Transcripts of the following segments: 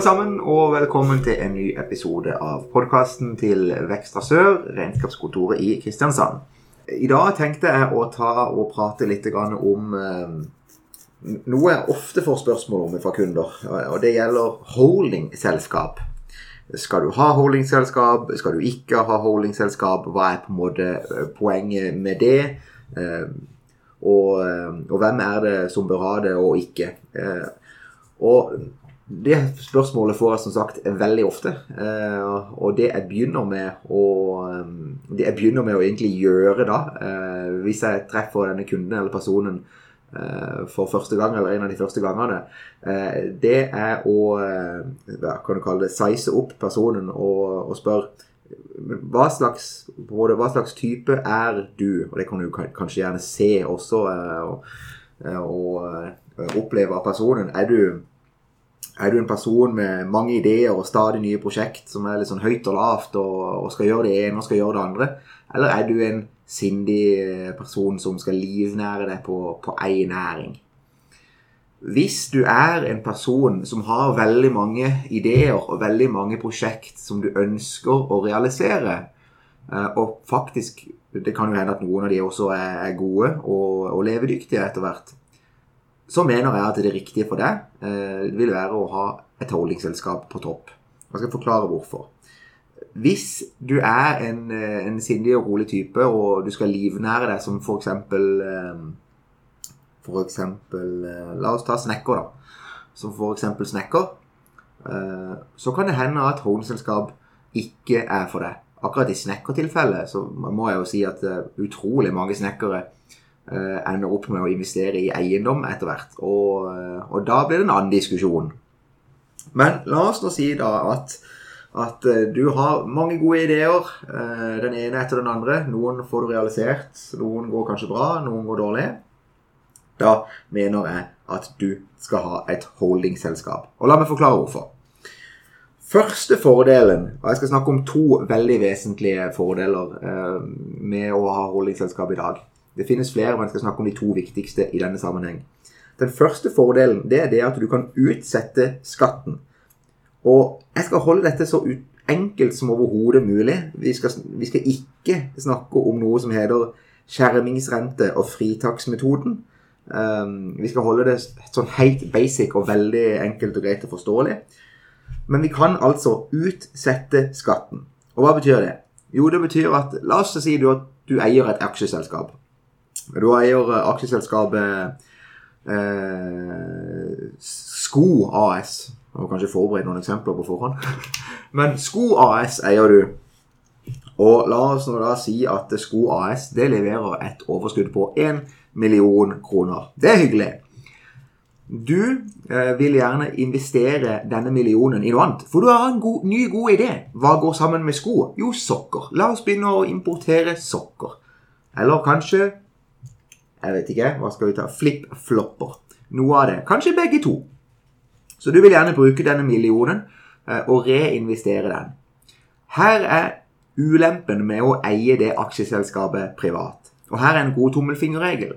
alle sammen, og velkommen til en ny episode av podkasten til Vekstra Sør, regnskapskontoret i Kristiansand. I dag tenkte jeg å ta og prate litt om eh, noe jeg ofte får spørsmål om fra kunder. Og det gjelder holdingselskap. Skal du ha holdingselskap? Skal du ikke ha holdingselskap? Hva er på en måte eh, poenget med det? Eh, og, og hvem er det som bør ha det, og ikke? Og det spørsmålet får jeg som sagt veldig ofte. Eh, og det jeg begynner med å, eh, det jeg begynner med å egentlig gjøre da, eh, hvis jeg treffer denne kunden eller personen for første gang, eller en av de første gangene, det er å hva kan du kalle det, size opp personen og, og spørre hva slags, hva slags, type er du? Og det kan du kanskje gjerne se også og, og oppleve av personen. Er du er du en person med mange ideer og stadig nye prosjekt som er litt sånn høyt og lavt og, og skal gjøre det ene og skal gjøre det andre? Eller er du en sindig eh, person som skal livnære deg på, på ei næring? Hvis du er en person som har veldig mange ideer og veldig mange prosjekt som du ønsker å realisere, eh, og faktisk Det kan jo hende at noen av de også er gode og, og levedyktige etter hvert så mener jeg at det riktige for deg eh, vil være å ha et holdingselskap på topp. Jeg skal forklare hvorfor. Hvis du er en, eh, en sindig og rolig type, og du skal livnære deg som f.eks. Eh, for eksempel La oss ta snekker, da. Som f.eks. snekker. Så kan det hende at holdingselskap ikke er for deg. Akkurat i snekkertilfellet så må jeg jo si at utrolig mange snekkere Eh, ender opp med å investere i eiendom etter hvert. Og, eh, og, da blir det en annen diskusjon. Men la oss nå si da at, at eh, du har mange gode ideer. Den ene etter den andre. Noen får du realisert. Noen går kanskje bra, noen går dårlig. Da mener jeg at du skal ha et holdingselskap. Og la meg forklare hvorfor. Første fordelen, og jeg skal snakke om to veldig vesentlige fordeler med å ha holdingselskap i dag. Det finnes flere, men jeg skal snakke om de to viktigste i denne sammenheng. Den første fordelen det er det at du kan utsette skatten. Og jeg skal holde dette så enkelt som overhodet mulig. Vi skal, vi skal, ikke snakke om noe som heter skjermingsrente og fritaksmetoden. Um, vi skal holde det sånn helt basic og veldig enkelt og greit og forståelig. Men vi kan altså utsette skatten. Og hva betyr det? Jo, det betyr at La oss si du at du eier et aksjeselskap. Du eier eh, aksjeselskapet eh, Sko AS. Jeg må kanskje forberede noen eksempler på forhånd. Men Sko AS eier du. Og la oss nå da si at Sko AS det leverer et overskudd på 1 million kroner. Det er hyggelig. Du eh, vil gjerne investere denne millionen i noe annet, for du har en god, ny, god idé. Hva går sammen med sko? Jo, sokker. La oss begynne å importere sokker. Eller kanskje jeg vet ikke. Hva skal vi ta? Flip-flopper. Noe av det. Kanskje begge to. Så du vil gjerne bruke denne millionen eh, og reinvestere den. Her er ulempen med å eie det aksjeselskapet privat. Og her er en god tommelfingerregel.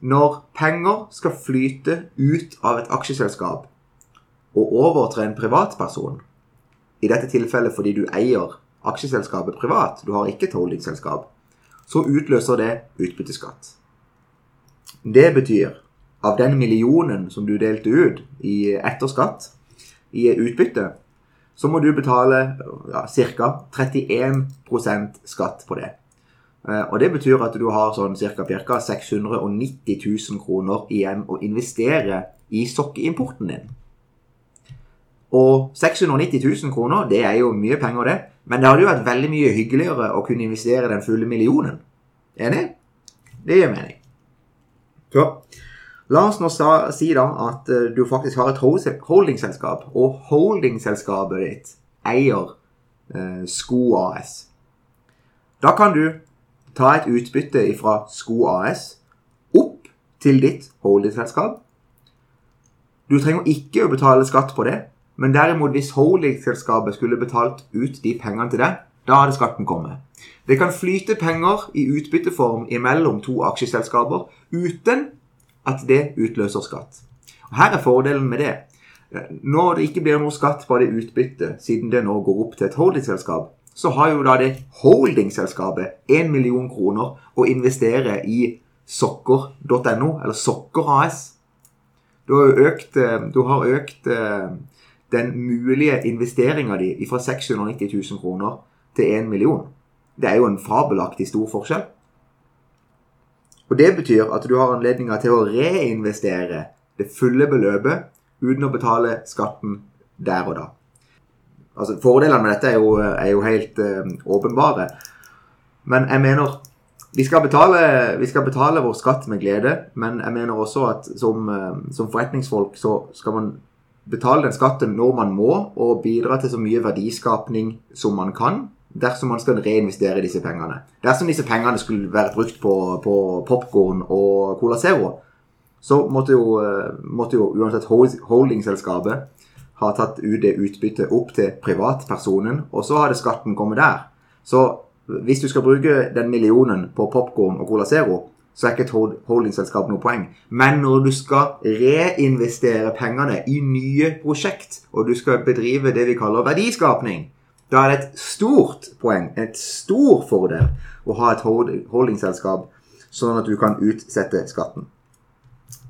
Når penger skal flyte ut av et aksjeselskap og over til en privatperson, i dette tilfellet fordi du eier aksjeselskapet privat, du har ikke et holdingselskap, så utløser det utbytteskatt. Det betyr av den millionen som du delte ut i etterskatt, i utbytte, så må du betale ja, ca. 31% skatt på det. Eh, og det betyr at du har sånn ca. 690 000 kroner igjen å investere i sokkeimporten din. Og 690 000 kroner, det er jo mye penger, det. Men det hadde jo vært veldig mye hyggeligere å kunne investere den fulle millionen. Enig? Det gir mening. Så la oss nå si da at eh, du faktisk har et holdingselskap, og holdingselskapet ditt eier eh, Sko AS. Da kan du ta et utbytte fra Sko AS opp til ditt holdingselskap. Du trenger ikke å betale skatt på det, men derimot hvis holdingselskapet skulle betalt ut de pengene til deg, da hadde skatten kommet. Det kan flyte penger i utbytteform imellom to aksjeselskaper uten at det utløser skatt. Og Her er fordelen med det. Når det ikke blir noe skatt på det utbyttet, siden det nå går opp til et holdingselskap, så har jo da det holdingselskapet 1 million kroner å investere i sokker.no, eller Sokker AS. Du har økt, eh, du har økt eh, den mulige investeringa di fra 690 000 kroner til 1 million. Det er jo en fabelaktig stor forskjell. Og Det betyr at du har anledninga til å reinvestere det fulle beløpet uten å betale skatten der og da. Altså, Fordelene med dette er jo, er jo helt uh, åpenbare. Men jeg mener vi skal, betale, vi skal, betale, vår skatt med glede, men jeg mener også at som, uh, som forretningsfolk så skal man betale den skatten når man må, og bidra til så mye verdiskapning som man kan dersom man skal reinvestere disse pengene. Dersom disse pengene skulle vært brukt på, på popkorn og Cola Zero, så måtte jo, eh, måtte jo uansett holdingselskapet ha tatt ut det utbyttet opp til privatpersonen, og så hadde skatten kommet der. Så hvis du skal bruke den millionen på popkorn og Cola Zero, så er ikke et holdingselskap noe poeng. Men når du skal reinvestere pengene i nye prosjekt, og du skal bedrive det vi kaller verdiskapning, da er det et stort poeng, et stor fordel, å ha et holdingselskap sånn at du kan utsette skatten.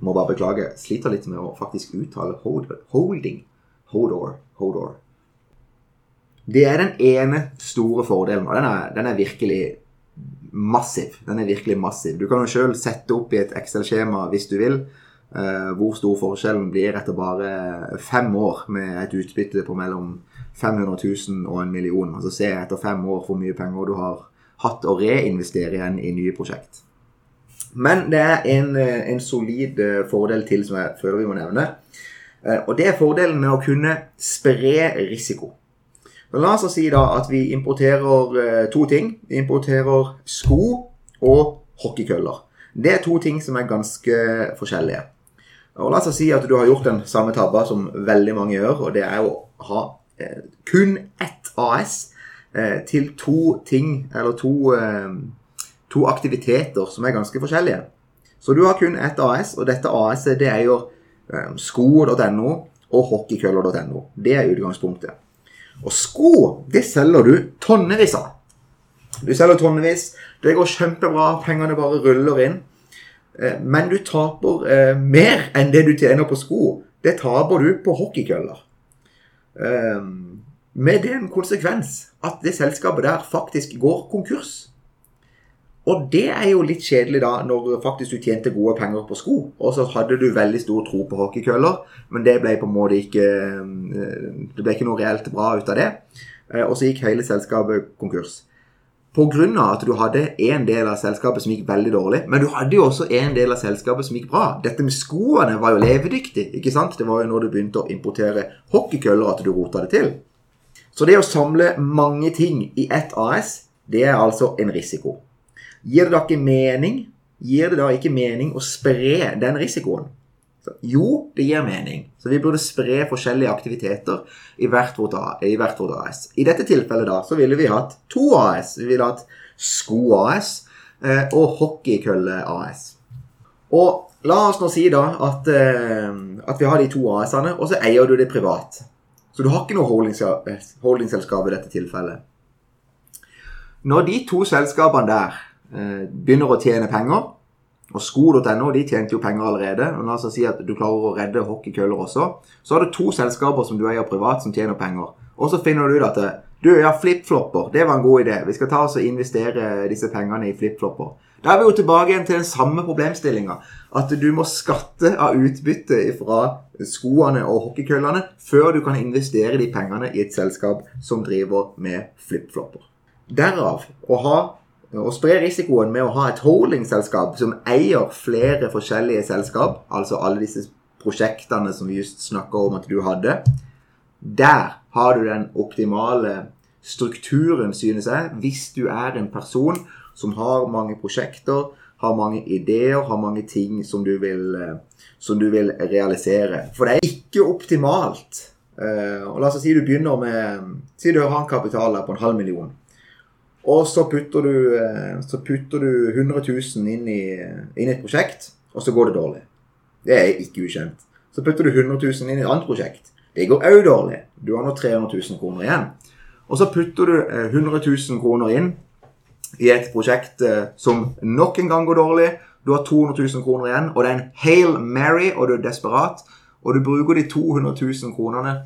Må bare beklage. Sliter litt med å faktisk uttale holding. Hodor. Hodor. Det er den ene store fordelen, og den er, den er virkelig massiv. Den er virkelig massiv. Du kan jo sjøl sette opp i et Excel-skjema hvis du vil. Uh, hvor stor forskjellen blir etter bare fem år med et utbytte på mellom 500 000 og en million. Altså se etter fem år hvor mye penger du har hatt å reinvestere igjen i nye prosjekt. Men det er en, eh, en solid eh, fordel til som jeg føler vi må nevne. Eh, og det er fordelen med å kunne spre risiko. La oss si da at vi importerer to ting. Vi importerer sko og hockeykøller. Det er to ting som er ganske forskjellige. Og La oss si at du har gjort den samme tabba som veldig mange gjør, og det er å ha kun ett AS eh, til to ting, eller to, eh, to aktiviteter som er ganske forskjellige. Så du har kun ett AS, og dette AS-et det eier sko.no og hockeykøller.no. Det er utgangspunktet. Og sko det selger du tonnevis av. Du selger tonnevis. Det går kjempebra. Pengene bare ruller inn. Men du taper mer enn det du tjener på sko. Det taper du på hockeykøller. Ehm, med den konsekvens at det selskapet der faktisk går konkurs. Og det er jo litt kjedelig da, når faktisk du tjente gode penger på sko, og så hadde du veldig stor tro på hockeykøller, men det ble på en måte ikke eh, Det ble ikke noe reelt bra ut av det. Eh, og så gikk hele selskapet konkurs. Pga. at du hadde en del av selskapet som gikk veldig dårlig. Men du hadde jo også en del av selskapet som gikk bra. Dette med skoene var jo levedyktig. ikke sant? Det var jo når du begynte å importere hockeykøller at du rota det til. Så det å samle mange ting i ett AS, det er altså en risiko. Gir det da ikke mening? Gir det da ikke mening å spre den risikoen? Jo, det gir mening. Så vi burde spre forskjellige aktiviteter i hvert vårt, i hvert vårt AS. I dette tilfellet da, så ville vi hatt to AS. Vi ville hatt Sko-AS eh, og Hockeykølle AS. Og la oss nå si da at, eh, at vi har de to AS-ene, og så eier du det privat. Så du har ikke noe holdingselskap i dette tilfellet. Når de to selskapene der eh, begynner å tjene penger og sko.no de tjente jo penger allerede. og La oss si at du klarer å redde hockeykøller også. Så har du to selskaper som du eier privat, som tjener penger. Og så finner du ut at du, ja, flipflopper, det var en god idé. Vi skal ta oss og investere disse pengene i flipflopper. Da er vi jo tilbake igjen til den samme problemstillinga. At du må skatte av utbytte fra skoene og hockeykøllene før du kan investere de pengene i et selskap som driver med flipflopper. Derav å ha å spre risikoen med å ha et holdingselskap som eier flere forskjellige selskap, altså alle disse prosjektene som vi just snakka om at du hadde, der har du den optimale strukturen, synes jeg, hvis du er en person som har mange prosjekter, har mange ideer, har mange ting som du vil, eh, som du vil realisere. For det er ikke optimalt. Uh, og La oss si du begynner med Si du har en kapital på en halv million. Og så putter du, eh, så putter du 100 000 inn i, inn i, et prosjekt, og så går det dårlig. Det er ikke ukjent. Så putter du 100 000 inn i et annet prosjekt. Det går òg dårlig. Du har nå 300 000 kroner igjen. Og så putter du 100 000 kroner inn i et prosjekt som nok en gang går dårlig. Du har 200 000 kroner igjen, og det er en Hail Mary, og du er desperat. Og du bruker de 200 000 kronene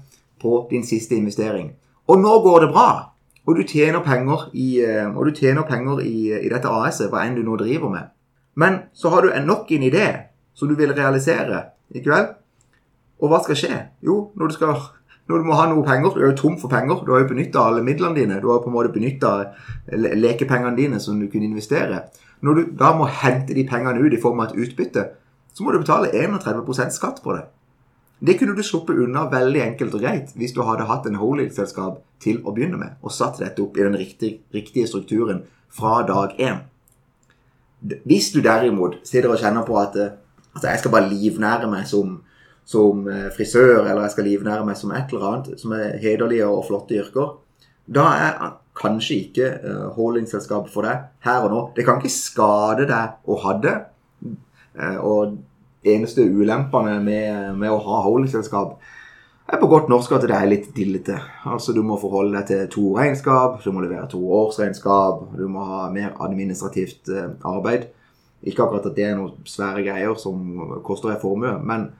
på din siste investering. Og nå går det bra! Og du tjener penger i, og du tjener penger i, i dette AS-et, hva enn du nå driver med. Men så har du nok en idé som du vil realisere. i kveld. Og hva skal skje? Jo, når du, skal, når du må ha noe penger Du er jo tom for penger. Du har jo benytta alle midlene dine. Du har på en måte benytta lekepengene dine som du kunne investere. Når du da må hente de pengene ut i form av et utbytte, så må du betale 31% skatt på det. Det kunne du sluppet unna veldig enkelt og greit hvis du hadde hatt en holdingselskap til å begynne med, og satt dette opp i den riktige, riktige strukturen fra dag én. Hvis du derimot sitter og kjenner på at altså, jeg skal bare livnære meg som, som frisør, eller jeg skal livnære meg som et eller annet som er hederlige og flotte yrker, da er kanskje ikke uh, holdingselskapet for deg her og nå. Det kan ikke skade deg å ha det. Og eneste ulempene med, med å ha holdingselskap er på godt norsk at det er litt dillete. Altså Du må forholde deg til to regnskap, du må levere to årsregnskap, du må ha mer administrativt uh, arbeid. Ikke akkurat at det er noen svære greier som koster deg formue, men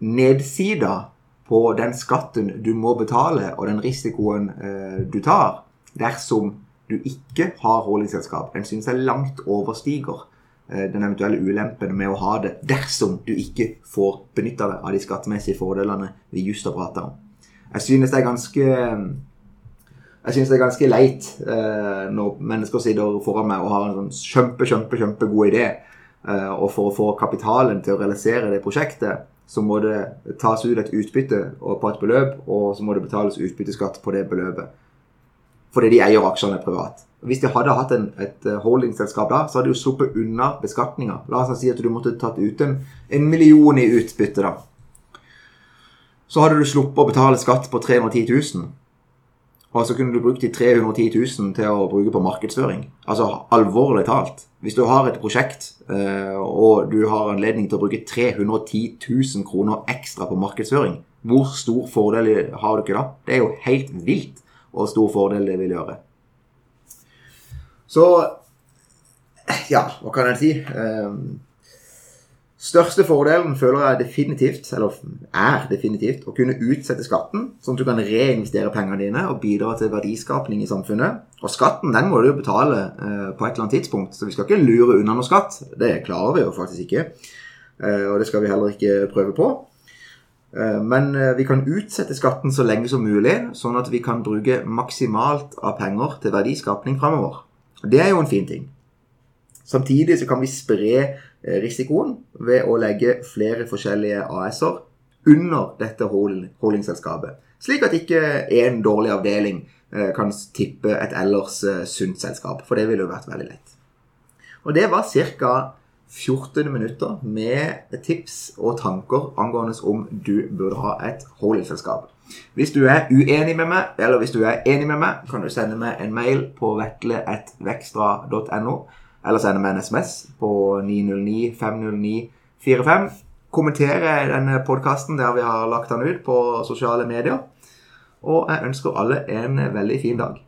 nedsida på den skatten du må betale, og den risikoen eh, du tar, dersom du ikke har holdingselskap, den synes jeg langt overstiger den eventuelle ulempen med å ha det dersom du ikke får benytta deg av de skattemessige fordelene vi just har prata om. Jeg synes det er ganske jeg synes det er ganske leit eh, når mennesker sitter foran meg og har en sånn kjempe, kjempe, kjempegod idé, og for å få kapitalen til å realisere det prosjektet, så må det tas ut et utbytte på et beløp, og så må det betales utbytteskatt på det beløpet. Fordi de eier aksjene privat. Hvis de hadde hatt en, et holdingselskap da, så hadde de jo sluppet unna beskatninga. La oss si at du måtte tatt ut en, en million i utbytte, da. Så hadde du sluppet å betale skatt på 310 000. Og så kunne du brukt de 310 000 til å bruke på markedsføring. Altså alvorlig talt. Hvis du har et prosjekt, og du har anledning til å bruke 310 000 kroner ekstra på markedsføring, hvor stor fordel har du ikke da? Det er jo helt vilt hvor stor fordel det vil gjøre. Så Ja, hva kan jeg si? Største fordelen føler jeg definitivt, eller er definitivt, å kunne utsette skatten, sånn at du kan reinvestere pengene dine og bidra til verdiskapning i samfunnet. Og skatten den må du jo betale uh, på et eller annet tidspunkt, så vi skal ikke lure unna noe skatt. Det klarer vi jo faktisk ikke, uh, og det skal vi heller ikke prøve på. Eh, men vi kan utsette skatten så lenge som mulig, sånn at vi kan bruke maksimalt av penger til verdiskapning framover. Det er jo en fin ting. Samtidig så kan vi spre risikoen ved å legge flere forskjellige AS-er under dette holdingselskapet. Slik at ikke en dårlig avdeling kan tippe et ellers sunt selskap. For det ville jo vært veldig lett. Og det var ca. 14 minutter med tips og tanker angående om du burde ha et holdingselskap. Hvis du er uenig med meg, eller hvis du er enig med meg, kan du sende meg en mail på vetle.vekstra.no eller sende meg en SMS på 909 509 45. Kommentere denne podkasten der vi har lagt den ut på sosiale medier. Og jeg ønsker alle en veldig fin dag.